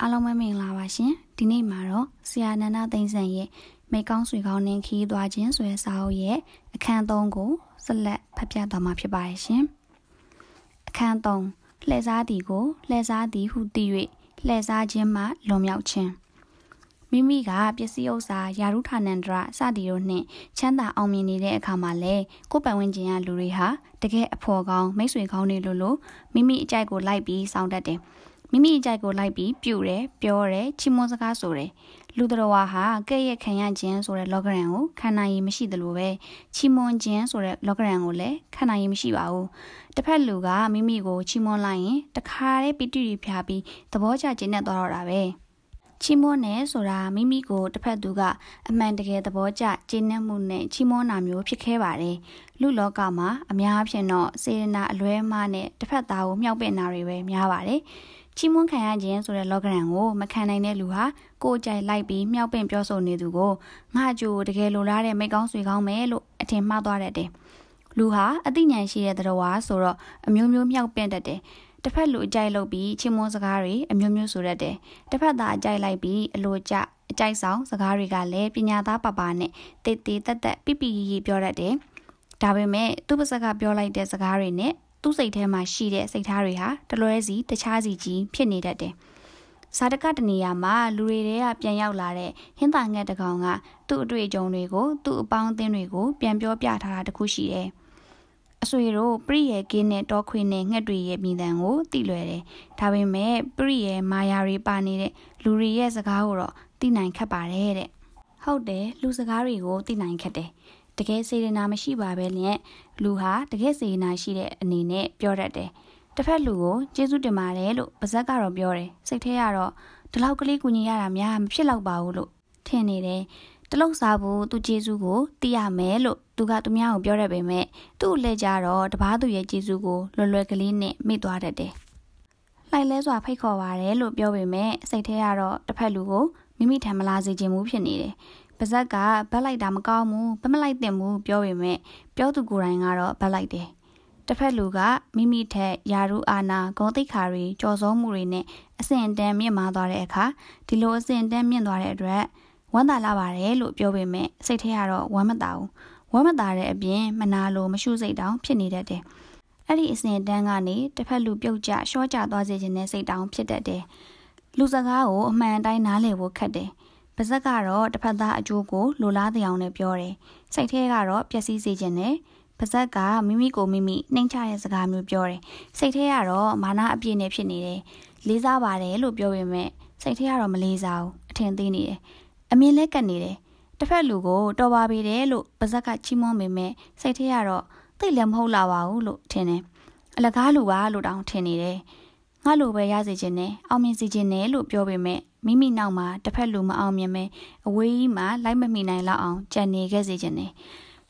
အားလုံးပဲမင်္ဂလာပါရှင်ဒီနေ့မှာတော့ဆရာနန္ဒသိန်းစံရဲ့မိကောင်းဆွေကောင်းနှင်းခီးသွားခြင်းဆိုတဲ့စာအုပ်ရဲ့အခန်း3ကိုဆက်လက်ဖတ်ပြသွားမှာဖြစ်ပါတယ်ရှင်အခန်း3လှည့်စားသည်ကိုလှည့်စားသည်ဟုသိ၍လှည့်စားခြင်းမှလွန်မြောက်ခြင်းမိမိကပစ္စည်းဥစ္စာယာရုဌာနန္တရစသည်တို့နှင့်ချမ်းသာအောင်မြင်နေတဲ့အခါမှာလဲကိုယ်ပတ်ဝန်းကျင်ကလူတွေဟာတကယ်အဖော်ကောင်းမိတ်ဆွေကောင်းတွေလို့လို့မိမိအကြိုက်ကိုလိုက်ပြီးစောင့်တတ်တယ်။ မိမိအကြိုက်ကိုလိုက်ပြီးပြူတယ်ပြောတယ်ချီးမွမ်းစကားဆိုတယ်လူတော်ဝါဟာကဲ့ရဲ့ခံရခြင်းဆိုတဲ့လောကရန်ကိုခံနိုင်ရည်မရှိသလိုပဲချီးမွမ်းခြင်းဆိုတဲ့လောကရန်ကိုလည်းခံနိုင်ရည်မရှိပါဘူးတစ်ဖက်လူကမိမိကိုချီးမွမ်းလိုက်ရင်တခါတည်းပီတိတွေဖြာပြီးသဘောကျခြင်းနဲ့သွားတော့တာပဲချီးမွမ်းတယ်ဆိုတာမိမိကိုတစ်ဖက်သူကအမှန်တကယ်သဘောကျကျင့်နှံ့မှုနဲ့ချီးမွမ်းတာမျိုးဖြစ်ခဲ့ပါတယ်လူလောကမှာအများအဖြစ်တော့စေရနာအလွဲမှားနဲ့တစ်ဖက်သားကိုမြှောက်ပင့်တာတွေပဲများပါတယ် ချီးမွမ်းခံရခြင်းဆိုတဲ့လောကရန်ကိုမခံနိုင်တဲ့လူဟာကိုယ်ကြိုက်လိုက်ပြီးမြောက်ပင့်ပြောဆိုနေသူကိုငါကြိုတကယ်လိုလားတဲ့မိကောင်းဆွေကောင်းမယ်လို့အထင်မှားသွားတတ်တယ်။လူဟာအသိဉာဏ်ရှိတဲ့သတ္တဝါဆိုတော့အမျိုးမျိုးမြောက်ပင့်တတ်တယ်။တစ်ဖက်လူအကြိုက်လုပ်ပြီးချီးမွမ်းစကားတွေအမျိုးမျိုးဆိုတတ်တယ်။တစ်ဖက်သားအကြိုက်လိုက်ပြီးအလိုကျအကြိုက်ဆောင်စကားတွေကလည်းပညာသားပပါနဲ့တေးသေးတက်တက်ပြပြရီပြောတတ်တယ်။ဒါပေမဲ့သူ့ပါစကပြောလိုက်တဲ့စကားတွေနဲ့ သူ့စိတ်ထဲမှာရှိတဲ့စိတ်ထားတွေဟာတလွဲစီတခြားစီကြီးဖြစ်နေတတ်တယ်။စာတကတနေရာမှာလူတွေတဲကပြန်ရောက်လာတဲ့ဟင်းသာငှက်တကောင်ကသူ့အတွေ့အကြုံတွေကိုသူ့အပေါင်းအသင်းတွေကိုပြန်ပြောပြထားတာတခုရှိတယ်။အဆွေတို့ပရိယေကင်းနဲ့တောခွေနဲ့ငှက်တွေရဲ့မိတန်ကိုသိလွယ်တယ်။ဒါပေမဲ့ပရိယေမာယာတွေပါနေတဲ့လူတွေရဲ့စကားကိုတော့သိနိုင်ခက်ပါတယ်တဲ့။ဟုတ်တယ်လူစကားတွေကိုသိနိုင်ခက်တယ် တကယ်စေတနာမရှိပါပဲလျက်လူဟာတကယ်စေတနာရှိတဲ့အနေနဲ့ပြောတတ်တယ်တစ်ဖက်လူကိုကျေးဇူးတင်ပါတယ်လို့ပါဇက်ကတော့ပြောတယ်စိတ်ထဲကတော့ဒီလောက်ကလေးကူညီရတာများမဖြစ်တော့ပါဘူးလို့ထင်နေတယ်တလုံးစားဖို့သူကျေးဇူးကိုသိရမယ်လို့သူကသူများကိုပြောရပေမဲ့သူ့အလဲကြတော့တပားသူရဲ့ကျေးဇူးကိုလွယ်လွယ်ကလေးနဲ့မိသွားတတ်တယ်။လိုက်လဲစွာဖိတ်ခေါ်ပါတယ်လို့ပြောပေမဲ့စိတ်ထဲကတော့တစ်ဖက်လူကိုမိမိထံမလာစေခြင်းမှုဖြစ်နေတယ် ပါဇက်ကဘက်လိုက်တာမကောင်းဘူးဘက်မလိုက်သင့်ဘူးပြောပေမဲ့ပြောသူကိုယ်တိုင်ကတော့ဘက်လိုက်တယ်တစ်ဖက်လူကမိမိထက်ယာရုအာနာဂုံတိတ်ခါတွေကြော်စောမှုတွေနဲ့အဆင့်တန်းမြင့်မားသွားတဲ့အခါဒီလိုအဆင့်တန်းမြင့်သွားတဲ့အတွက်ဝမ်းသာလာပါတယ်လို့ပြောပေမဲ့စိတ်ထဲကတော့ဝမ်းမသာဘူးဝမ်းမသာတဲ့အပြင်မနာလိုမရှုစိတ်တောင်ဖြစ်နေတတ်တယ်အဲ့ဒီအဆင့်တန်းကနေတစ်ဖက်လူပြုတ်ကျရှော့ကျသွားစေခြင်းနဲ့စိတ်တောင်ဖြစ်တတ်တယ်လူစကားကိုအမှန်တိုင်းနားလည်ဖို့ခက်တယ် ပါဇက်ကတော့တစ်ဖက်သားအကျိုးကိုလိုလားတဲ့အောင်နဲ့ပြောတယ်။စိတ်ထဲကတော့ပျက်စီးစေခြင်းနဲ့ပါဇက်ကမိမိကိုမိမိနှိမ်ချတဲ့စကားမျိုးပြောတယ်။စိတ်ထဲကတော့မာနအပြည့်နဲ့ဖြစ်နေတယ်။လေးစားပါတယ်လို့ပြောပေမဲ့စိတ်ထဲကတော့မလေးစားဘူး။အထင်သေးနေတယ်။အမြင်လဲကတ်နေတယ်။တစ်ဖက်လူကိုတော်ပါပေတယ်လို့ပါဇက်ကချီးမွမ်းပေမဲ့စိတ်ထဲကတော့သိလည်းမဟုတ်လာပါဘူးလို့ထင်တယ်။အလကားလူပါလို့တောင်ထင်နေတယ်။ငါလိုပဲရစေခြင်းနဲ့အောင်မြင်စေခြင်းနဲ့လို့ပြောပေမဲ့မိမိနောက်မှာတစ်ဖက်လူမအောင်မြင်ပဲအဝေးကြီးမှာလိုက်မမိနိုင်လောက်အောင်ကြံနေခဲ့စေခြင်းနဲ့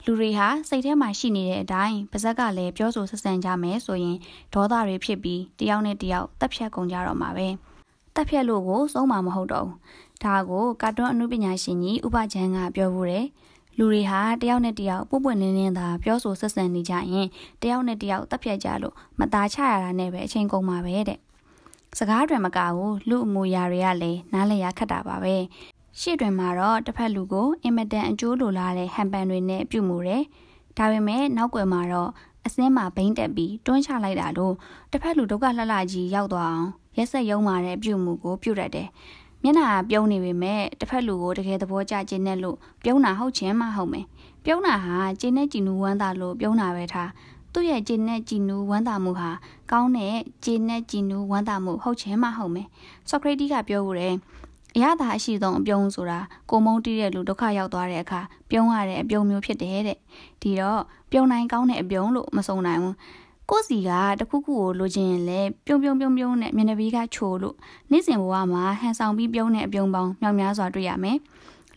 လူတွေဟာစိတ်ထဲမှာရှိနေတဲ့အတိုင်းပါဇက်ကလည်းပြောဆိုဆက်ဆံကြမယ်ဆိုရင်ဒေါသတွေဖြစ်ပြီးတယောက်နဲ့တယောက်တက်ဖြတ်ကုန်ကြတော့မှာပဲတက်ဖြတ်လို့ကိုစုံမှာမဟုတ်တော့ဘူးဒါကိုကာတွန်းအမှုပညာရှင်ကြီးဥပချမ်းကပြောဖို့တယ်လူတွေဟာတယောက်နဲ့တယောက်ပွပွနင်းနင်းသာပြောဆိုဆက်ဆံနေကြရင်တယောက်နဲ့တယောက်တက်ဖြတ်ကြလို့မသားချရတာနဲ့ပဲအချိန်ကုန်မှာပဲတဲ့ စကားတွေမကဘူးလူအမူအရာတွေကလည်းနားလည်ရခက်တာပါပဲရှေ့တွင်မှာတော့တစ်ဖက်လူကိုအင်မတန်အကျိုးလိုလားတဲ့ဟန်ပန်တွေနဲ့ပြုမှုတယ်ဒါပေမဲ့နောက်ွယ်မှာတော့အစင်းမှာဘိန်းတက်ပြီးတွန်းချလိုက်တာလို့တစ်ဖက်လူဒုက္ခလှလှကြီးရောက်သွားအောင်ရက်ဆက်ယုံမာတဲ့ပြုမှုကိုပြုတ်တတ်တယ်မျက်နှာပြုံးနေပေမဲ့တစ်ဖက်လူကိုတကယ်သဘောကျခြင်းနဲ့လို့ပြုံးတာဟုတ်ခြင်းမဟုတ်မယ်ပြုံးတာဟာကျင်းနဲ့ကြည်နူဝမ်းသာလို့ပြုံးတာပဲထား သူ့ရဲ့ဂျင်းနဲ့ကြည်နူးဝမ်းသာမှုဟာကောင်းတဲ့ဂျင်းနဲ့ကြည်နူးဝမ်းသာမှုဟုတ်ခြင်းမဟုတ်မယ်ဆိုကရေတီကပြောဦးတယ်အရသာအရှိဆုံးအပြုံးဆိုတာကိုမုန်းတီးတဲ့လူဒုက္ခရောက်သွားတဲ့အခါပြုံးရတဲ့အပြုံးမျိုးဖြစ်တယ်တဲ့ဒီတော့ပြုံးနိုင်ကောင်းတဲ့အပြုံးလို့မဆုံးနိုင်ဘူးကိုစီကတခုခုကိုလိုချင်ရင်လည်းပြုံးပြုံးပြုံးပြုံးနဲ့မျက်နှာပြီးကချိုလို့နေ့စဉ်ဘဝမှာဟန်ဆောင်ပြီးပြုံးတဲ့အပြုံးပေါင်းမြောက်များစွာတွေ့ရမယ်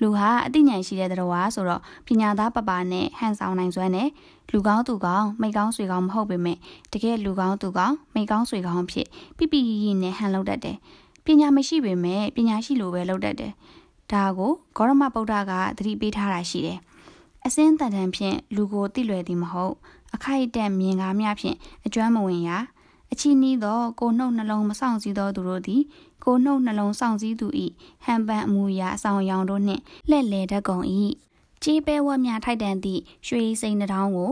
လူဟာအသိဉာဏ်ရှိတဲ့တော်ဆိုတော့ပညာသားပပနဲ့ဟန်ဆောင်နိုင်စွမ်းနဲ့လူကောင်းသူကောင်းမိကောင်းဆွေကောင်းမဟုတ်ပေမဲ့တကယ်လူကောင်းသူကောင်းမိကောင်းဆွေကောင်းဖြစ်ပြပြရီရီနဲ့ဟန်လုပ်တတ်တယ်ပညာမရှိပေမဲ့ပညာရှိလိုပဲလုပ်တတ်တယ်ဒါကိုဂေါရမဗုဒ္ဓကသတိပေးထားတာရှိတယ်အစင်းတန်တန်ဖြင့်လူကိုတိလွယ်သည်မဟုတ်အခိုက်အတန့်မြင်ကားများဖြင့်အကျွမ်းမဝင်ရာ အချီနီးသောကိုနှုတ်နှလုံးမဆောင်စည်းသောသူတို့သည်ကိုနှုတ်နှလုံးဆောင်စည်းသူ၏ဟန်ပန်အမူအရာအဆောင်ရောင်တို့နှင့်လှည့်လည်တတ်ကုန်၏ကြီးပဲဝတ်များထိုက်တန်သည့်ရွှေစိန်နှထောင်းကို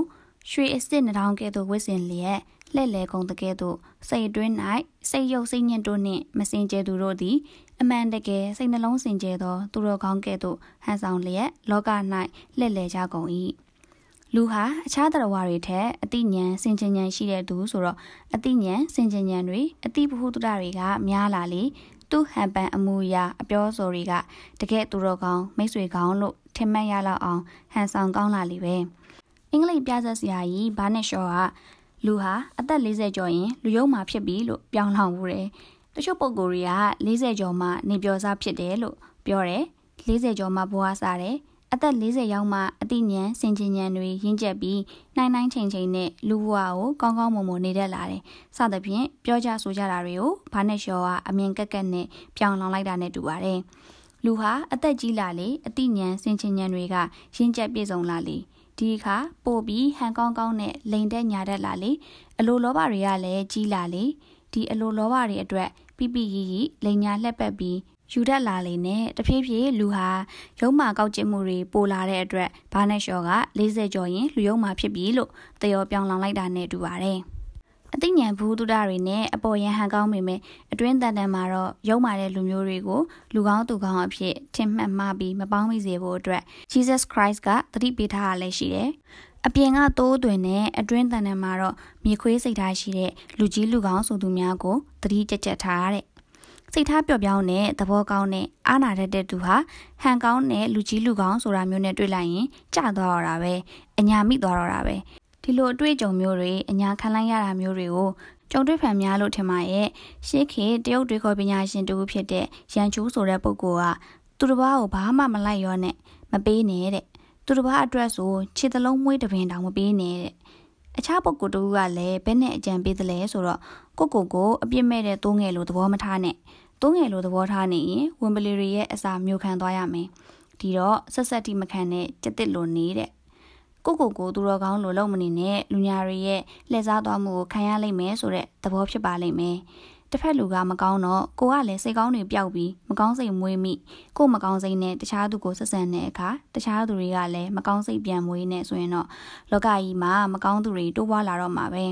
ရွှေအစ်စ်နှထောင်းကဲ့သို့ဝတ်ဆင်လျက်လှည့်လည်ကုန်တကဲ့သို့စိတ်တွင်း၌စိတ်ရုပ်စိတ်ညစ်တို့နှင့်မစင်ကြဲသူတို့သည်အမှန်တကယ်စိတ်နှလုံးစင်ကြဲသောသူတော်ကောင်းကဲ့သို့ဟန်ဆောင်လျက်လောက၌လှည့်လည်ကြကုန်၏ လူဟာအခြားတရားဝါတွေထက်အတိညာဉ်စင်ကြင်ဉဏ်ရှိတဲ့သူဆိုတော့အတိညာဉ်စင်ကြင်ဉဏ်တွေအတိပဟုတ္တတွေကများလာလေသူ့ဟန်ပန်အမူအရာအပြောဆိုတွေကတကယ်သူတော်ကောင်းမိတ်ဆွေကောင်းလို့ထင်မှတ်ရလောက်အောင်ဟန်ဆောင်ကောင်းလာလေပဲအင်္ဂလိပ်ပြဆက်ဆရာကြီးဘာနက်ရှော့ကလူဟာအသက်40ကျော်ရင်လူယုံမှာဖြစ်ပြီလို့ပြောင်းလောင်မှုတယ်တချို့ပုံကိုယ်တွေက40ကျော်မှနေပြောစားဖြစ်တယ်လို့ပြောတယ်40ကျော်မှဘဝစားတယ် အသက်40ရောက်မှအသိဉာဏ်စင်ကြင်ဉာဏ်တွေရင့်ကျက်ပြီးနိုင်နိုင်ချိန်ချိန်နဲ့လူဘဝကိုကောင်းကောင်းမွန်မွန်နေတတ်လာတယ်။စသဖြင့်ပြောကြဆိုကြတာတွေကိုဘာနဲ့လျှော်ကအမြင်ကက်ကက်နဲ့ပြောင်းလောင်လိုက်တာနဲ့တူပါတယ်။လူဟာအသက်ကြီးလာလေအသိဉာဏ်စင်ကြင်ဉာဏ်တွေကရင့်ကျက်ပြည့်စုံလာလေဒီအခါပို့ပြီးဟန်ကောင်းကောင်းနဲ့လိန်တက်ညာတက်လာလေအလိုလောဘတွေကလည်းကြီးလာလေဒီအလိုလောဘတွေအတွက်ပြပြရီရီလိန်ညာလှက်ပက်ပြီး ယူတတ်လာလေနဲ့တဖြည်းဖြည်းလူဟာရုံးမာကောက်ကျစ်မှုတွေပိုလာတဲ့အတွက်ဘာနဲ့ရှော့က40ကျော်ရင်လူရုံးမာဖြစ်ပြီလို့တယောပြောင်းလောင်လိုက်တာနဲ့တူပါတယ်အသိဉာဏ်ဘူးတုဒတွေနဲ့အပေါ်ရန်ဟန်ကောင်းပေမဲ့အတွင်းတန်တန်မှာတော့ရုံမာတဲ့လူမျိုးတွေကိုလူကောင်းသူကောင်းအဖြစ်ထင်မှတ်မှပြီးမပေါင်းမိစေဖို့အတွက် Jesus Christ ကသတိပေးထားရလဲရှိတယ်။အပြင်ကသိုးသွင်းနဲ့အတွင်းတန်တန်မှာတော့မြေခွေးစိတ်ထားရှိတဲ့လူကြီးလူကောင်းဆိုသူများကိုသတိကြက်ကြက်ထားရတဲ့ စိတ်ထားပျော့ပြောင်းတဲ့သဘောကောင်းတဲ့အားနာတတ်တဲ့သူဟာဟန်ကောင်းတဲ့လူကြီးလူကောင်းဆိုတာမျိုးနဲ့တွေ့လိုက်ရင်ကြသွားတော့တာပဲအညာမိသွားတော့တာပဲဒီလိုအတွေ့အကြုံမျိုးတွေအညာခံလိုက်ရတာမျိုးတွေကိုကြုံတွေ့ဖန်များလို့ထင်ပါရဲ့ရှေးခေတရုတ်တွေခေါ်ပညာရှင်တူဖြစ်တဲ့ရန်ချူးဆိုတဲ့ပုဂ္ဂိုလ်ကသူတစ်ပါးကိုဘာမှမလိုက်ရောနဲ့မပေးနဲ့တဲ့သူတစ်ပါးအတွက်ဆိုခြေသလုံးမွေးတပင်တောင်မပေးနဲ့တဲ့အခြားပုဂ္ဂိုလ်တူကလည်းဘယ်နဲ့အကြံပေးသလဲဆိုတော့ကိုကိုကိုအပြစ်မဲ့တဲ့သုံးငယ်လိုသဘောမထားနဲ့ သုံးငယ်လိုသဘောထားနေရင်ဝင်ပလီတွေရဲ့အစာမျိုးခံသွားရမယ်ဒီတော့ဆက်ဆက်တိမခံနဲ့ကြက်တစ်လိုနေတဲ့ကိုကိုကိုသူတော်ကောင်းလိုလုံးမနေနဲ့လူညာတွေရဲ့လှည့်စားသွားမှုကိုခံရလိမ့်မယ်ဆိုတဲ့သဘောဖြစ်ပါလိမ့်မယ်တစ်ဖက်လူကမကောင်းတော့ကိုကလည်းစိတ်ကောင်းတွေပျောက်ပြီးမကောင်းစိတ်မွေးမိကိုမကောင်းစိတ်နဲ့တခြားသူကိုဆက်ဆံတဲ့အခါတခြားသူတွေကလည်းမကောင်းစိတ်ပြန်မွေးနေဆိုရင်တော့လောကကြီးမှာမကောင်းသူတွေတိုးပွားလာတော့မှာပဲ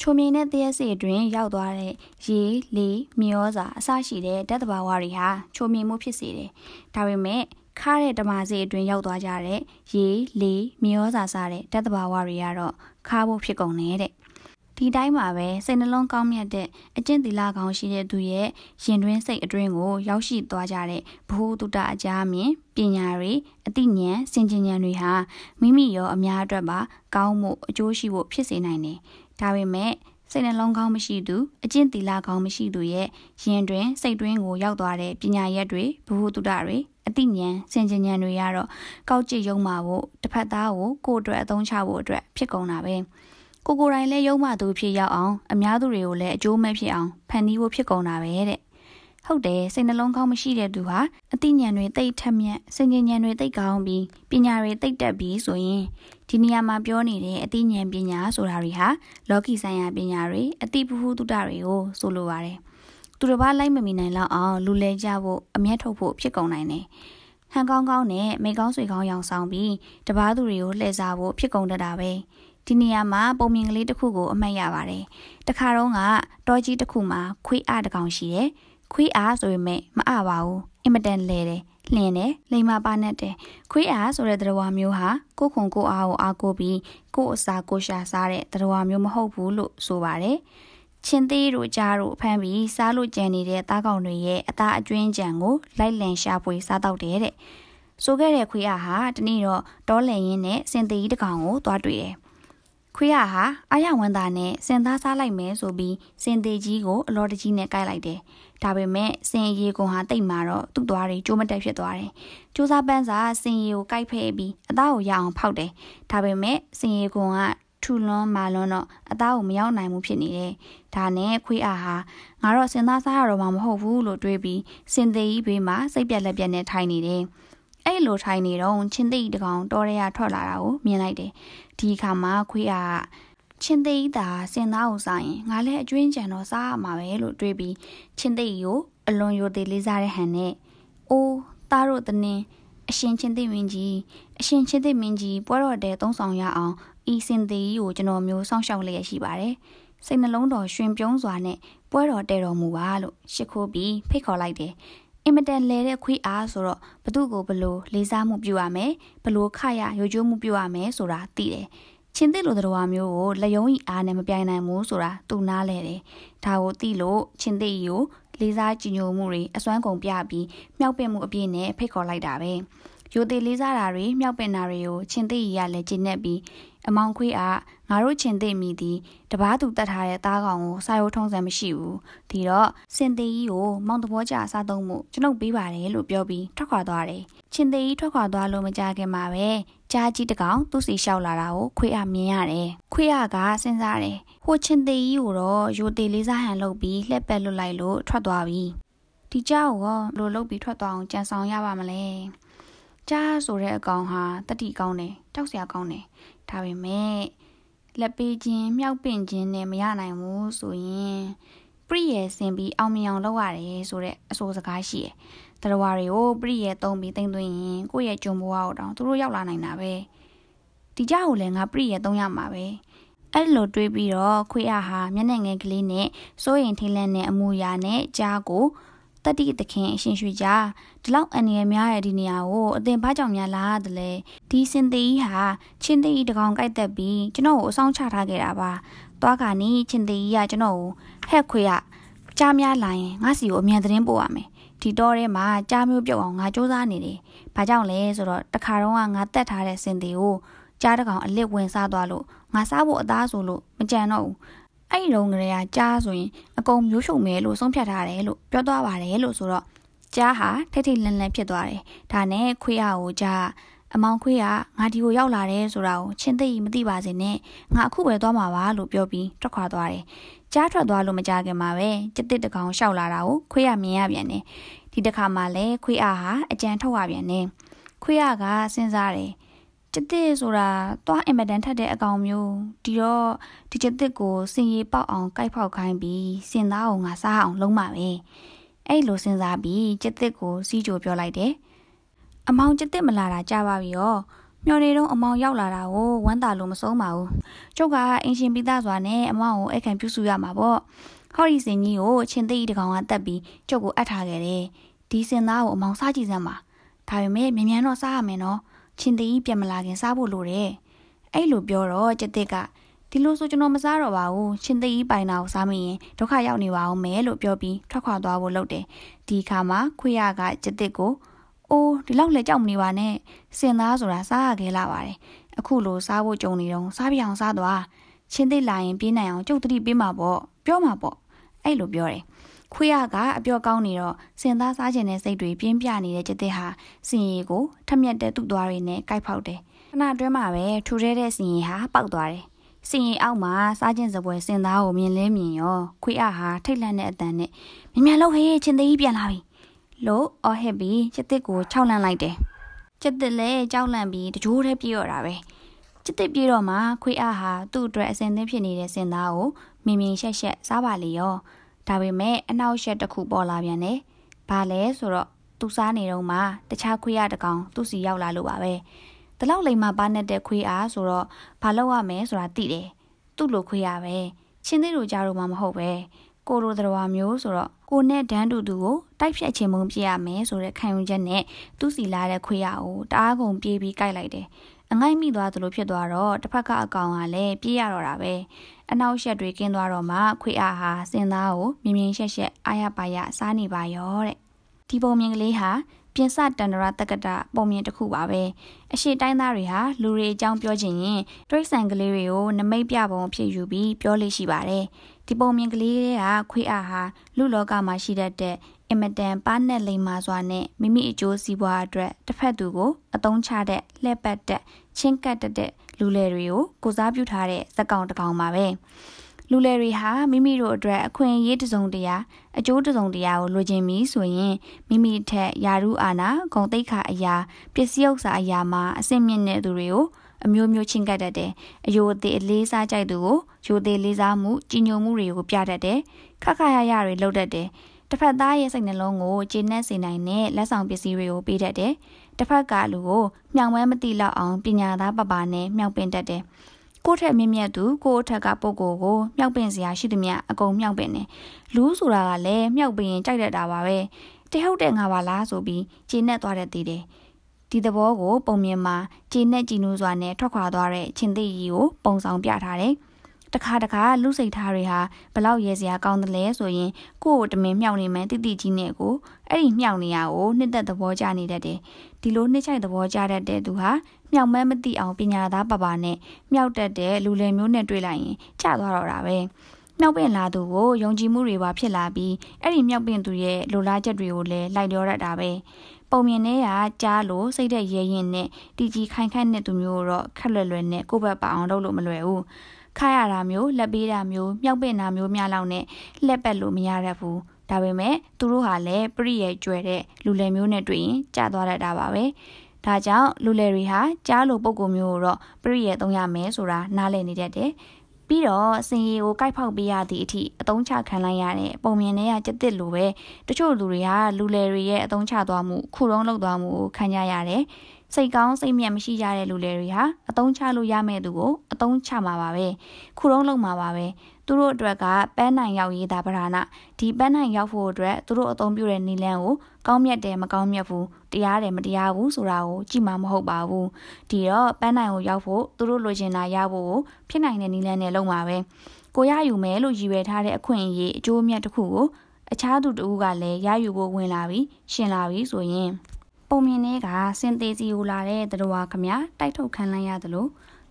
ချိုမြေနဲ့တရက်စီအတွင်းရောက်သွားတဲ့ရေလေမြေဩဇာအစရှိတဲ့ဓာတ်တဘာဝတွေဟာချိုမြေမှုဖြစ်စေတယ်ဒါပေမဲ့ခါတဲ့ဓမ္မစီအတွင်းရောက်သွားကြတဲ့ရေလေမြေဩဇာစားတဲ့ဓာတ်တဘာဝတွေကတော့ခါဖို့ဖြစ်ကုန်နေတဲ့ဒီတိုင်းမှာပဲစိတ်နှလုံးကောင်းမြတ်တဲ့အကျင့်သီလကောင်းရှိတဲ့သူရဲ့ရင်တွင်းစိတ်အတွင်းကိုရောက်ရှိသွားကြတဲ့ဘ ഹു တုတအကြအမြင်ပညာတွေအသိဉာဏ်စင်ကြင်ဉာဏ်တွေဟာမိမိရောအများအတွက်ပါကောင်းမှုအကျိုးရှိဖို့ဖြစ်စေနိုင်တယ်။ ဒါပေမဲ့စိတ်နှလုံးကောင်းမရှိသူအကျင့်သီလကောင်းမရှိသူရဲ့ရင်တွင်စိတ်တွင်းကိုရောက်သွားတဲ့ပညာရက်တွေဘ ഹു တုတတွေအသိဉာဏ်စင်ကြင်ဉာဏ်တွေကတော့ကောက်ကျစ်ယုံမှာဖို့တစ်ဖက်သားကိုကိုယ့်အတွက်အသုံးချဖို့အတွက်ဖြစ်ကုန်တာပဲ။ကိုကိုတိုင်းလည်းရုံးမှသူဖြစ်ရောက်အောင်အများသူတွေကိုလည်းအကျိုးမဲ့ဖြစ်အောင်ဖန်တီးဖို့ဖြစ်ကုန်တာပဲတဲ့ ဟုတ်တယ်စိတ်နှလုံးကောင်းမရှိတဲ့သူဟာအသိဉာဏ်တွေတိတ်ထက်မြက်စင်ကြဉာဏ်တွေတိတ်ကောင်းပြီးပညာတွေတိတ်တက်ပြီးဆိုရင်ဒီနေရာမှာပြောနေတဲ့အသိဉာဏ်ပညာဆိုတာတွေဟာလောကီဆိုင်ရာပညာတွေအသိပဟုသုတတွေကိုဆိုလိုပါတယ်သူတစ်ပါးလိုက်မမီနိုင်လောက်အောင်လူလဲကြဖို့အမျက်ထုတ်ဖို့ဖြစ်ကုန်နိုင်တယ်ဟန်ကောင်းကောင်းနဲ့မိကောင်းဆွေကောင်းရောင်ဆောင်ပြီးတပားသူတွေကိုလှည့်စားဖို့ဖြစ်ကုန်တတ်တာပဲဒီနေရာမှာပုံမြင်ကလေးတစ်ခုကိုအမှတ်ရပါတယ်။တခါတော့ကတောကြီးတစ်ခုမှာခွေးအားတစ်ကောင်ရှိတယ်။ ခွေးအားဆိုပေမဲ့မအပါဘူး။အင်မတန်လဲတယ်။လျင်တယ်လိမ္မာပါနဲ့တယ်။ခွေးအားဆိုတဲ့သတ္တဝါမျိုးဟာကိုခုံကိုအားကိုအားကိုပြီးကိုအစာကိုရှာစားတဲ့သတ္တဝါမျိုးမဟုတ်ဘူးလို့ဆိုပါတယ်။ချင်းသေးတို့ကြားတို့ဖမ်းပြီးစားလို့ကြံနေတဲ့သားကောင်တွေရဲ့အသားအကျွင်းကြံကိုလိုက်လံရှာဖွေစားတော့တယ်တဲ့။ဆိုခဲ့တဲ့ခွေးအားဟာတနေ့တော့တောလည်ရင်းနဲ့စင်သေးကြီးတစ်ကောင်ကိုသွားတွေ့တယ်။ ခွေးရဟာအာရဝန်သားနဲ့စင်သားစားလိုက်မယ်ဆိုပြီးစင်သေးကြီးကိုအလော်တကြီးနဲ့ကိုက်လိုက်တယ်။ဒါပေမဲ့စင်ရီကွန်ဟာတိတ်မာတော့သူ့သွားတွေကျိုးမတက်ဖြစ်သွားတယ်။ကျိုးစားပန်းစာစင်ရီကိုကိုက်ဖဲပြီးအသားကိုရအောင်ဖောက်တယ်။ဒါပေမဲ့စင်ရီကွန်ကထူလွန်းမာလွန်းတော့အသားကိုမရောက်နိုင်ဘူးဖြစ်နေတယ်။ဒါနဲ့ခွေးအားဟာငါတော့စင်သားစားရတော့မှမဟုတ်ဘူးလို့တွေးပြီးစင်သေးကြီးဘေးမှာစိတ်ပြက်လက်ပြက်နဲ့ထိုင်နေတယ်။အဲ့လိုထိုင်နေတော့ချင်းသိတကောင်တော်ရရထွက်လာတာကိုမြင်လိုက်တယ် ဒီအခါမှာခွေးကချင်းသိန်းသာစင်သားကိုစားရင်ငါလည်းအကျွင်းကြံတော့စားရမှာပဲလို့တွေးပြီးချင်းသိန်းကိုအလွန်ရိုသေလေးစားတဲ့ဟန်နဲ့အိုးသားတို့တနင်အရှင်ချင်းသိမင်းကြီးအရှင်ချင်းသိမင်းကြီးပွဲတော်တဲ့သုံးဆောင်ရအောင်ဤစင်သေးကြီးကိုကျွန်တော်မျိုးစောင့်ရှောက်လျက်ရှိပါတယ်စိတ်နှလုံးတော်ရှင်ပြုံးစွာနဲ့ပွဲတော်တဲ့တော်မူပါလို့ရှ िख ိုးပြီးဖိတ်ခေါ်လိုက်တယ် အင်မတန်လဲတဲ့ခွေးအားဆိုတော့ဘသူ့ကိုဘလို့လေးစားမှုပြုရမယ်ဘလို့ခရရိုကျိုးမှုပြုရမယ်ဆိုတာသိတယ်ချင်းသစ်လိုတော်မျိုးကိုလက်ယုံဤအားနဲ့မပြိုင်နိုင်ဘူးဆိုတာသူနားလဲတယ်ဒါကိုသိလို့ချင်းသစ်ကိုလေးစားကြည်ညိုမှုတွေအစွမ်းကုန်ပြပြီးမြောက်ပင့်မှုအပြည့်နဲ့ဖိတ်ခေါ်လိုက်တာပဲရိုသေလေးစားတာတွေမြောက်ပင့်တာတွေကိုချင်းသိရီကလည်းကျင့်နေပြီး အမောင်ခွေးအားငါတို့ချင်သိမိသည်တပားသူတတ်ထားတဲ့သားကောင်ကိုစာရိုးထုံးစံမရှိဘူးဒီတော့စင်သေးကြီးကိုမောင်တဘောကြစားသုံးမှုကျွန်ုပ်ပေးပါတယ်လို့ပြောပြီးထွက်ခွာသွားတယ်ချင်းသေးကြီးထွက်ခွာသွားလို့မကြခင်မှာပဲကြားကြီးတကောင်သူ့စီလျှောက်လာတာကိုခွေးအားမြင်ရတယ်ခွေးအားကစဉ်းစားတယ်ဟိုချင်းသေးကြီးကိုတော့ရိုသေးလေးစားဟန်လုပ်ပြီးလှက်ပက်လွတ်လိုက်လို့ထွက်သွားပြီဒီကြောက်ရောဘလို့လုပ်ပြီးထွက်သွားအောင်ကြံဆောင်ရပါမလဲ ကြားဆိုတဲ့အကောင်ဟာတတိကောင်းတယ်တောက်စရာကောင်းတယ်ဒါပေမဲ့လက်ပေးခြင်းမြောက်ပင့်ခြင်းနဲ့မရနိုင်ဘူးဆိုရင်ပရိယေဆင်ပြီးအောင်မြင်အောင်လုပ်ရတယ်ဆိုတဲ့အဆိုစကားရှိတယ်။တရားတွေကိုပရိယေသုံးပြီးတင်သွင်းရင်ကိုယ့်ရဲ့ဂျုံဘဝကိုတောင်သူတို့ရောက်လာနိုင်တာပဲ။ဒီကြောက်ကိုလည်းငါပရိယေသုံးရမှာပဲ။အဲ့လိုတွေးပြီးတော့ခွေးအားဟာမျက်နှာငယ်ကလေးနဲ့စိုးရင်ထိလန့်တဲ့အမူအရာနဲ့ကြားကို တတိတခင်အရှင်ရွှေကြားဒီလောက်အန္တရာယ်များတဲ့ဒီနေရာကိုအတင်ဘာကြောင့်များလာတယ်လဲဒီစင်သေးကြီးဟာချင်းသေးကြီးတကောင်ကြိုက်တက်ပြီးကျွန်တော်ကိုအဆောင်ချထားခဲ့တာပါသွားခါနီးချင်းသေးကြီးကကျွန်တော်ကိုဟက်ခွေရကြားများလာရင်ငါစီကိုအမြန်သတင်းပို့ရမယ်ဒီတော့ထဲမှာကြားမျိုးပြုတ်အောင်ငါစူးစမ်းနေတယ်ဘာကြောင့်လဲဆိုတော့တခါတော့ငါတက်ထားတဲ့စင်သေးကိုကြားတကောင်အလစ်ဝင်စားသွားလို့ငါစားဖို့အသားဆိုလို့မကြံတော့ဘူး အဲ့ဒီတော့ကလေးကကြားဆိုရင်အကုန်မျိုးရှုံမယ်လို့ဆုံးဖြတ်ထားတယ်လို့ပြောသွားပါတယ်လို့ဆိုတော့ကြားဟာထိတ်ထိတ်လန့်လန့်ဖြစ်သွားတယ်ဒါနဲ့ခွေးရကိုကြားအမောင်ခွေးကငါဒီကိုရောက်လာတယ်ဆိုတာကိုချင်းသိမသိပါစေနဲ့ငါအခုပဲသွားမှာပါလို့ပြောပြီးထွက်ခွာသွားတယ်ကြားထွက်သွားလို့မကြခင်မှာပဲကျစ်တစ်တကောင်ရှောက်လာတာကိုခွေးရမြင်ရပြန်တယ်ဒီတစ်ခါမှလည်းခွေးအားဟာအကြံထုတ်ရပြန်တယ်ခွေးရကစဉ်းစားတယ် ကျတစ်ဆိုတာသွားအင်မတန်ထက်တဲ့အကောင်မျိုးဒီတော့ဒီကျတစ်ကိုစင်ရီပေါက်အောင်ကြိုက်ဖောက်ခိုင်းပြီးစင်သားကိုငါစားအောင်လုံးပါပဲအဲ့လိုစဉ်းစားပြီးကျတစ်ကိုစီးကြိုပြောလိုက်တယ်အမောင်ကျတစ်မလာတာကြာပါပြီရောမျော်နေတော့အမောင်ရောက်လာတာကိုဝမ်းသာလို့မဆုံးပါဘူးကျုပ်ကအင်ရှင်ပိသားစွာနဲ့အမောင်ကိုအခန့်ပြုစုရမှာပေါ့ဟော်ရီစင်ကြီးကိုချင်းသိတကောင်ကတက်ပြီးကျုပ်ကိုအပ်ထားခဲ့တယ်ဒီစင်သားကိုအမောင်စားကြည့်စမ်းပါဒါပေမဲ့မြန်မြန်တော့စားရမယ်နော် ချင်းတီးပြန်မလာခင်စားဖို့လိုတယ်အဲ့လိုပြောတော့ကျတစ်ကဒီလိုဆိုကျွန်တော်မစားတော့ပါဘူးချင်းသိပိုင်တာကိုစားမိရင်ဒုက္ခရောက်နေပါအောင်မယ်လို့ပြောပြီးထွက်ခွာသွားဖို့လုပ်တယ်ဒီခါမှာခွေရကကျတစ်ကိုအိုးဒီလောက်လည်းကြောက်မနေပါနဲ့စင်သားဆိုတာစားရခဲလာပါတယ်အခုလိုစားဖို့ကြုံနေတော့စားပြအောင်စားသွားချင်းသိလာရင်ပြေးနိုင်အောင်ကြုတ်တိပေးမှာပေါ့ပြောမှာပေါ့အဲ့လိုပြောတယ် ခွေးရကအပြောကောင်းနေတော့စင်သားစားခြင်းတဲ့စိတ်တွေပြင်းပြနေတဲ့ကျတဲ့ဟာစင်ရီကိုထက်မြက်တဲ့သူ့သွားတွေနဲ့ကိုက်ဖောက်တယ်ခဏတွင်းမှာပဲထူထဲတဲ့စင်ရီဟာပေါက်သွားတယ်စင်ရီအောက်မှာစားခြင်းစပွဲစင်သားကိုမြင်လဲမြင်ရောခွေးအဟာထိတ်လန့်တဲ့အတန်နဲ့မြင်မြန်လို့ဟေးချင်းသေးကြီးပြန်လာပြီလို့အော်ဟစ်ပြီးကျစ်တစ်ကိုခြောက်လန့်လိုက်တယ်ကျစ်တစ်လည်းကြောက်လန့်ပြီးတကြိုးတည်းပြေးတော့တာပဲကျစ်တစ်ပြေးတော့မှခွေးအဟာသူ့အတွက်အစင်သင်းဖြစ်နေတဲ့စင်သားကိုမြင်မြင်ရှက်ရှက်စားပါလေရော ဒါပေမဲ့အနောက်ရှက်တစ်ခုပေါ်လာပြန်တယ်။ဘာလဲဆိုတော့သူစားနေတော့မှတခြားခွေးရတကောင်သူ့စီရောက်လာလို့ပါပဲ။ဒီလောက်လိမ်မာပါနေတဲ့ခွေးအားဆိုတော့ဘာလုပ်ရမလဲဆိုတာသိတယ်။သူ့လိုခွေးရပဲ။ချင်းသေးတို့ကြားတော့မှမဟုတ်ပဲ။ကိုလိုတော်မျိုးဆိုတော့ကိုနဲ့ဒန်းတူတူကိုတိုက်ဖြတ်ခြင်းမုံပြရမယ်ဆိုတဲ့ခံယူချက်နဲ့သူ့စီလာတဲ့ခွေးရကိုတအားကုန်ပြေးပြီးကြိုက်လိုက်တယ်။အငိုက်မိသွားသလိုဖြစ်သွားတော့တစ်ဖက်ကအကောင်ကလည်းပြေးရတော့တာပဲ အနောက်ရှက်တွေကင်းသွားတော့မှခွေအားဟာစင်သားကိုမြင်မြင်ရှက်ရှက်အားရပါရစားနေပါရောတဲ့ဒီပုံမြင်ကလေးဟာပြင်စတန္တရာတက္ကတာပုံမြင်တစ်ခုပါပဲအရှိတိုင်းသားတွေဟာလူတွေအကြောင်းပြောချင်ရင်တွိတ်ဆန်ကလေးတွေကိုနမိတ်ပြပုံဖြစ်ယူပြီးပြောလို့ရှိပါတယ်ဒီပုံမြင်ကလေးတွေကခွေအားဟာလူလောကမှာရှိတတ်တဲ့ အင်မတန်ပါနဲ့လိမ်မာစွာနဲ့မိမိအကျိုးစီးပွားအတွက်တစ်ဖက်သူကိုအတုံးချတဲ့လှည့်ပတ်တဲ့ချင်းကတ်တဲ့လူလယ်တွေကိုကိုစားပြုထားတဲ့ဇက်ကောင်တကောင်ပါပဲလူလယ်တွေဟာမိမိတို့အတွက်အခွင့်အရေးတစုံတရာအကျိုးတစုံတရာကိုလိုချင်ပြီးဆိုရင်မိမိထက်ယာရုအာနာဂုံတိတ်ခါအရာပစ္စည်းဥစ္စာအရာမှာအဆင့်မြင့်တဲ့သူတွေကိုအမျိုးမျိုးချင်းကပ်တတ်တယ်အယိုသေးအလေးစားကြိုက်သူကိုယိုသေးလေးစားမှုကြီးညိုမှုတွေကိုပြတတ်တယ်ခက်ခါရရတွေလုပ်တတ်တယ် တစ်ဖက်သားရဲ့စိတ်နှလုံးကိုကျေနပ်စေနိုင်တဲ့လက်ဆောင်ပစ္စည်းတွေကိုပေးတတ်တယ်တစ်ဖက်ကလူကိုမြောင်မဲမတိလောက်အောင်ပညာသားပပနဲ့မြောက်ပင်တတ်တယ်ကိုထက်မြင့်မြတ်သူကိုအထက်ကပုံကိုကိုမြောက်ပင်စရာရှိသမျှအကုန်မြောက်ပင်တယ်လူဆိုတာကလည်းမြောက်ပင်ကြိုက်တတ်တာပါပဲတဟုတ်တဲ့ငါပါလားဆိုပြီးခြေနဲ့သွားတဲ့သေးတယ်ဒီသဘောကိုပုံမြင်မှာခြေနဲ့ကြည်နူးစွာနဲ့ထွက်ခွာသွားတဲ့ချင်းသိရီကိုပုံဆောင်ပြထားတယ် တခါတခါလူစိတ်ထားတွေဟာဘလောက်ရဲစရာကောင်းတယ်လဲဆိုရင်ကိုယ့်ကိုတမင်မြောက်နေမှန်းတိတိကြီးနဲ့ကိုအဲ့ဒီမြောက်နေရကိုနှစ်သက်သဘောကျနေတတ်တယ်ဒီလိုနှစ်ချိုက်သဘောကျတတ်တဲ့သူဟာမြောက်မဲမသိအောင်ပညာသားပါပါနဲ့မြောက်တတ်တဲ့လူလယ်မျိုးနဲ့တွေ့လိုက်ရင်ကျသွားတော့တာပဲမြောက်ပင်လာသူကိုယုံကြည်မှုတွေပါဖြစ်လာပြီးအဲ့ဒီမြောက်ပင်သူရဲ့လိုလားချက်တွေကိုလည်းလိုက်လျောရတာပဲပုံမြင်တွေကကြားလို့စိတ်သက်ရဲရင်နဲ့တီကြီးခိုင်ခန့်တဲ့သူမျိုးတော့ခက်လွယ်လွယ်နဲ့ကိုယ့်ဘက်ပါအောင်လုပ်လို့မလွယ်ဘူး ခါရတာမျိုးလက်ပေးတာမျိုးမြောက်ပင်တာမျိုးများလောက်နဲ့လက်ပက်လို့မရတတ်ဘူးဒါပေမဲ့သူတို့ဟာလည်းပြည့်ရဲ့ကျွဲတဲ့လူလယ်မျိုးနဲ့တွေ့ရင်ကြာသွားတတ်တာပါပဲဒါကြောင့်လူလယ်တွေဟာကြားလိုပုံကိုမျိုးကိုတော့ပြည့်ရဲ့သုံးရမယ်ဆိုတာနားလည်နေတတ်တယ်ပြီးတော့စင်ရီကိုကိုက်ဖောက်ပေးရသည့်အထိအတုံးချခံလိုက်ရတဲ့ပုံမြင်တွေကကြက်တစ်လိုပဲတချို့လူတွေကလူလယ်တွေရဲ့အတုံးချသွားမှုခုတုံးလောက်သွားမှုကိုခံကြရတယ် စိတ်ကောင်းစိတ်မြတ်မရှိကြတဲ့လူတွေတွေဟာအတုံးချလို့ရမယ့်သူကိုအတုံးချမှာပါပဲခုတုံးလုံးမှာပါပဲသူတို့အတွက်ကပန်းနိုင်ရောက်ရေးတာပဓာနာဒီပန်းနိုင်ရောက်ဖို့အတွက်သူတို့အသုံးပြုတဲ့နီလန်းကိုကောင်းမြတ်တယ်မကောင်းမြတ်ဘူးတရားတယ်မတရားဘူးဆိုတာကိုကြည့်မှာမဟုတ်ပါဘူးဒီတော့ပန်းနိုင်ကိုရောက်ဖို့သူတို့လိုချင်တာရဖို့ဖြစ်နိုင်တဲ့နီလန်းနဲ့လုံးပါပဲကိုရယူမယ်လို့ရည်ရွယ်ထားတဲ့အခွင့်အရေးအကျိုးအမြတ်တစ်ခုကိုအခြားသူတဦးကလည်းရယူဖို့ဝင်လာပြီးရှင်လာပြီးဆိုရင် ပုံမြင်တွေကစင်သေးစီကိုလာတဲ့တတော်ခမတိုက်ထုတ်ခံလိုက်ရသလို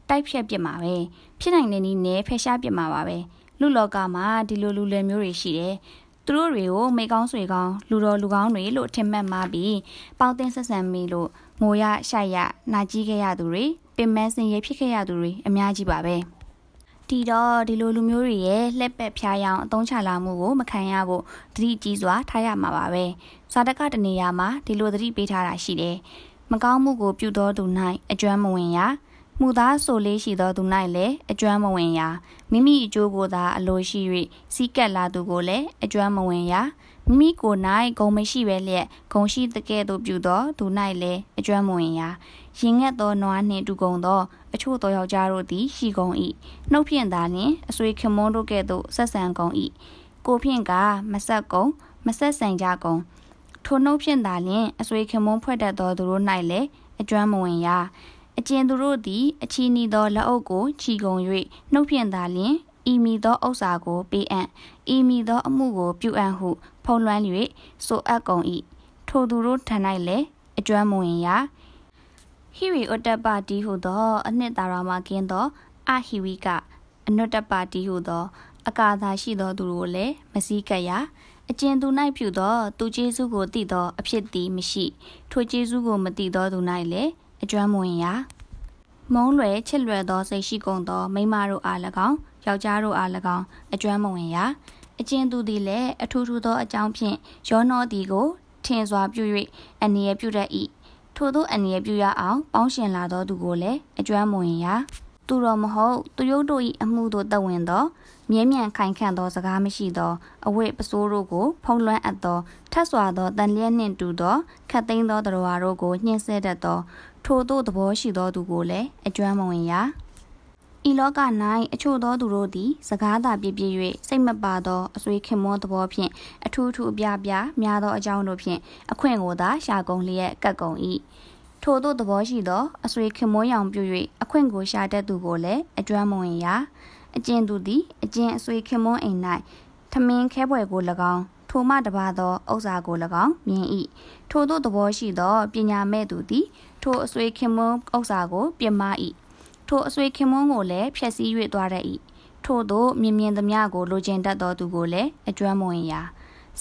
တိုက်ဖြတ်ပြစ်မှာပဲဖြစ်နိုင်တဲ့နည်းနဲ့ဖယ်ရှားပြစ်မှာပါပဲလူလောကမှာဒီလိုလူလယ်မျိုးတွေရှိတယ်သူတို့တွေကိုမိကောင်းဆွေကောင်းလူတော်လူကောင်းတွေလို့ထင်မှတ်မှပြီးပေါင်းတင်ဆက်ဆံမိလို့ငိုရရှိုက်ရနာကြီးခဲ့ရသူတွေပင်မစင်ရဖြစ်ခဲ့ရသူတွေအများကြီးပါပဲ ဒီတော့ဒီလိုလူမျိုးတွေရဲ့လှက်ပက်ဖျားယောင်အသုံးချလာမှုကိုမခံရဖို့သတိကြီးစွာထားရမှာပါပဲဇာတကတနေရာမှာဒီလိုသတိပေးထားတာရှိတယ်မကောင်းမှုကိုပြုတော်သူ၌အကျွမ်းမဝင်ရမှုသားဆိုလေးရှိသောသူ၌လည်းအကျွမ်းမဝင်ရာမိမိအကျိုးကိုသာအလိုရှိ၍စီးကပ်လာသူကိုလည်းအကျွမ်းမဝင်ရာမိမိကိုယ်၌ဂုံမရှိပဲလျက်ဂုံရှိတကဲ့သို့ပြုသောသူ၌လည်းအကျွမ်းမဝင်ရာ ရင်ငတ်သောနွားနှင့်တူကုန်သောအချို့သောယောက်ျားတို့သည်ရှိကုန်၏နှုတ်ဖြင့်သာလျှင်အဆွေခင်မွန်းတို့ကဲ့သို့ဆက်ဆံကုန်၏ကိုဖြင့်ကမဆက်ကုန်မဆက်ဆံကြကုန်ထိုနှုတ်ဖြင့်သာလျှင်အဆွေခင်မွန်းဖွဲ့တတ်သောသူတို့၌လည်းအကျွမ်းမဝင်ရာအကျဉ်သူတို့သည်အချီနီသောလက်အုပ်ကိုခြီကုန်၍နှုတ်ဖြင့်သာလျှင်ဤမီသောဥစ္စာကိုပေးအံ့ဤမီသောအမှုကိုပြုအံ့ဟု ဖုံးလွှမ်း၍ဆိုအပ်ကုန်၏ထိုသူတို့ထံ၌လည်းအကျွမ်းမဝင်ရာ ဟိဝီဥတ္တပတိဟုသော အနှစ်သာရမှာကင်းသောအဟိဝိကအနုတ္တပတိဟုသော အကာသာရှိသောသူတို့လည်းမစည်းကပ်ရာအကျဉ်သူ၌ပြုသော သူကျေးဇူးကိုသိသော အဖြစ်သည်မရှိ ထိုကျေးဇူးကိုမသိသောသူ၌လည်းအကျွမ်းမဝင်ရာမုံလွယ်ချစ်လွယ်သောစိတ်ရှိကုန်သော မိမတို့အား၎င်းယောက်ျားတို့အား၎င်းအကျွမ်းမဝင်ရာအကျဉ်သူသည်လည်းအထူးထူးသောအကြောင်းဖြင့်ရောနောသည်ကိုထင်စွာပြု၍အနည်းပြုတတ်၏ ထို့သောအနည်းပြုရအောင်ပေါင်းရှင်လာသောသူကိုလည်းအကျွမ်းမဝင်ရာသူတော်မဟုတ်သူရုပ်တို့၏အမှုသို့တဝင်သောမြဲမြံခိုင်ခန့်သောစကားမရှိသောအဝိပစိုးတို့ကို ဖုံးလွှမ်းအပ်သောထတ်စွာသောတန်လျက်နှင့်တူသောခတ်သိမ်းသောတရားတို့ကိုညှင်းဆဲတတ်သောထိုသို့သဘောရှိသောသူကိုလည်းအကျွမ်းမဝင်ရာ ဤလောက၌အချို့သောသူတို့သည် စကားသာပြပြ၍စိတ်မပါသောအဆွေခင်မောသဘောဖြင့်အထူးထူးအပြပြများသောအကြောင်းတို့ဖြင့်အခွင့်ကိုသာရှာကုန်လျက်ကတ်ကုန်၏ထို့သောသဘောရှိသောအဆွေခင်မောရောင်ပြု၍အခွင့်ကိုရှာတတ်သူကိုလည်းအကျွမ်းမဝင်ရာအကျဉ်သူသည်အကျဉ်အဆွေခင်မောအိမ်၌ထမင်းခဲပွဲကို၎င်းထိုမှတပါသောဥစ္စာကို၎င်းမြင်၏ထို့သောသဘောရှိသောပညာမဲ့သူသည် ထိုအဆွေခင်မွန်းဥစ္စာကိုပြမ၏ ထိုအဆွေခင်မွန်းကိုလည်းဖျက်ဆီး၍သွားတတ်၏ထို့သောမြင်မြင်သမျှကိုလိုချင်တတ်သောသူကိုလည်းအကျွမ်းမဝင်ရာ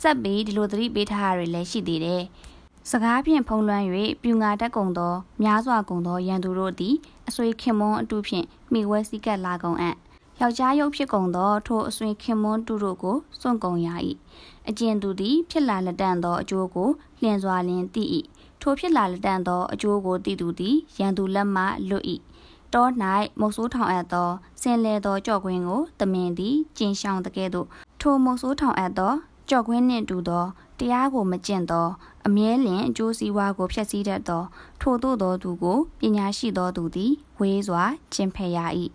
ဆက်ပြီးဒီလိုသတိပေးထားရတွေလည်းရှိသေးတယ်စကားဖြင့်ဖုံးလွှမ်း၍ပြူငါတက်ကုန်သောများစွာကုန်သောရန်သူတို့သည်အဆွေခင်မွန်းအတူဖြင့်မိဝဲစည်းကပ်လာကုန်အံ့ယောက်ျားရုပ်ဖြစ်ကုန်သောထိုအဆွေခင်မွန်းတူတို့ကိုစွန့်ကုန်ရ၏အကျဉ်သူသည် ဖြစ်လာလက်တန့်သောအကျိုးကိုလျင်စွာလျင်သိ၏ထိုဖြစ်လာလက်တန့်သောအကျိုးကိုသိသူသည်ရန်သူလက်မှလွတ်၏ တော၌မုတ်ဆိုးထောင်အပ်သောဆင်လေသောကြော့ကွင်းကိုတမင်သည်ကျင်ရှောင်တကဲ့သို့ထိုမုတ်ဆိုးထောင်အပ်သောကြော့ကွင်းနှင့်တူသောတရားကိုမကျင့်သော အမြဲလင်အကျိုးစီးပွားကိုဖျက်ဆီးတတ်သော ထို့သောသူကိုပညာရှိသောသူသည်ဝေးစွာကျင့်ဖက်ရ၏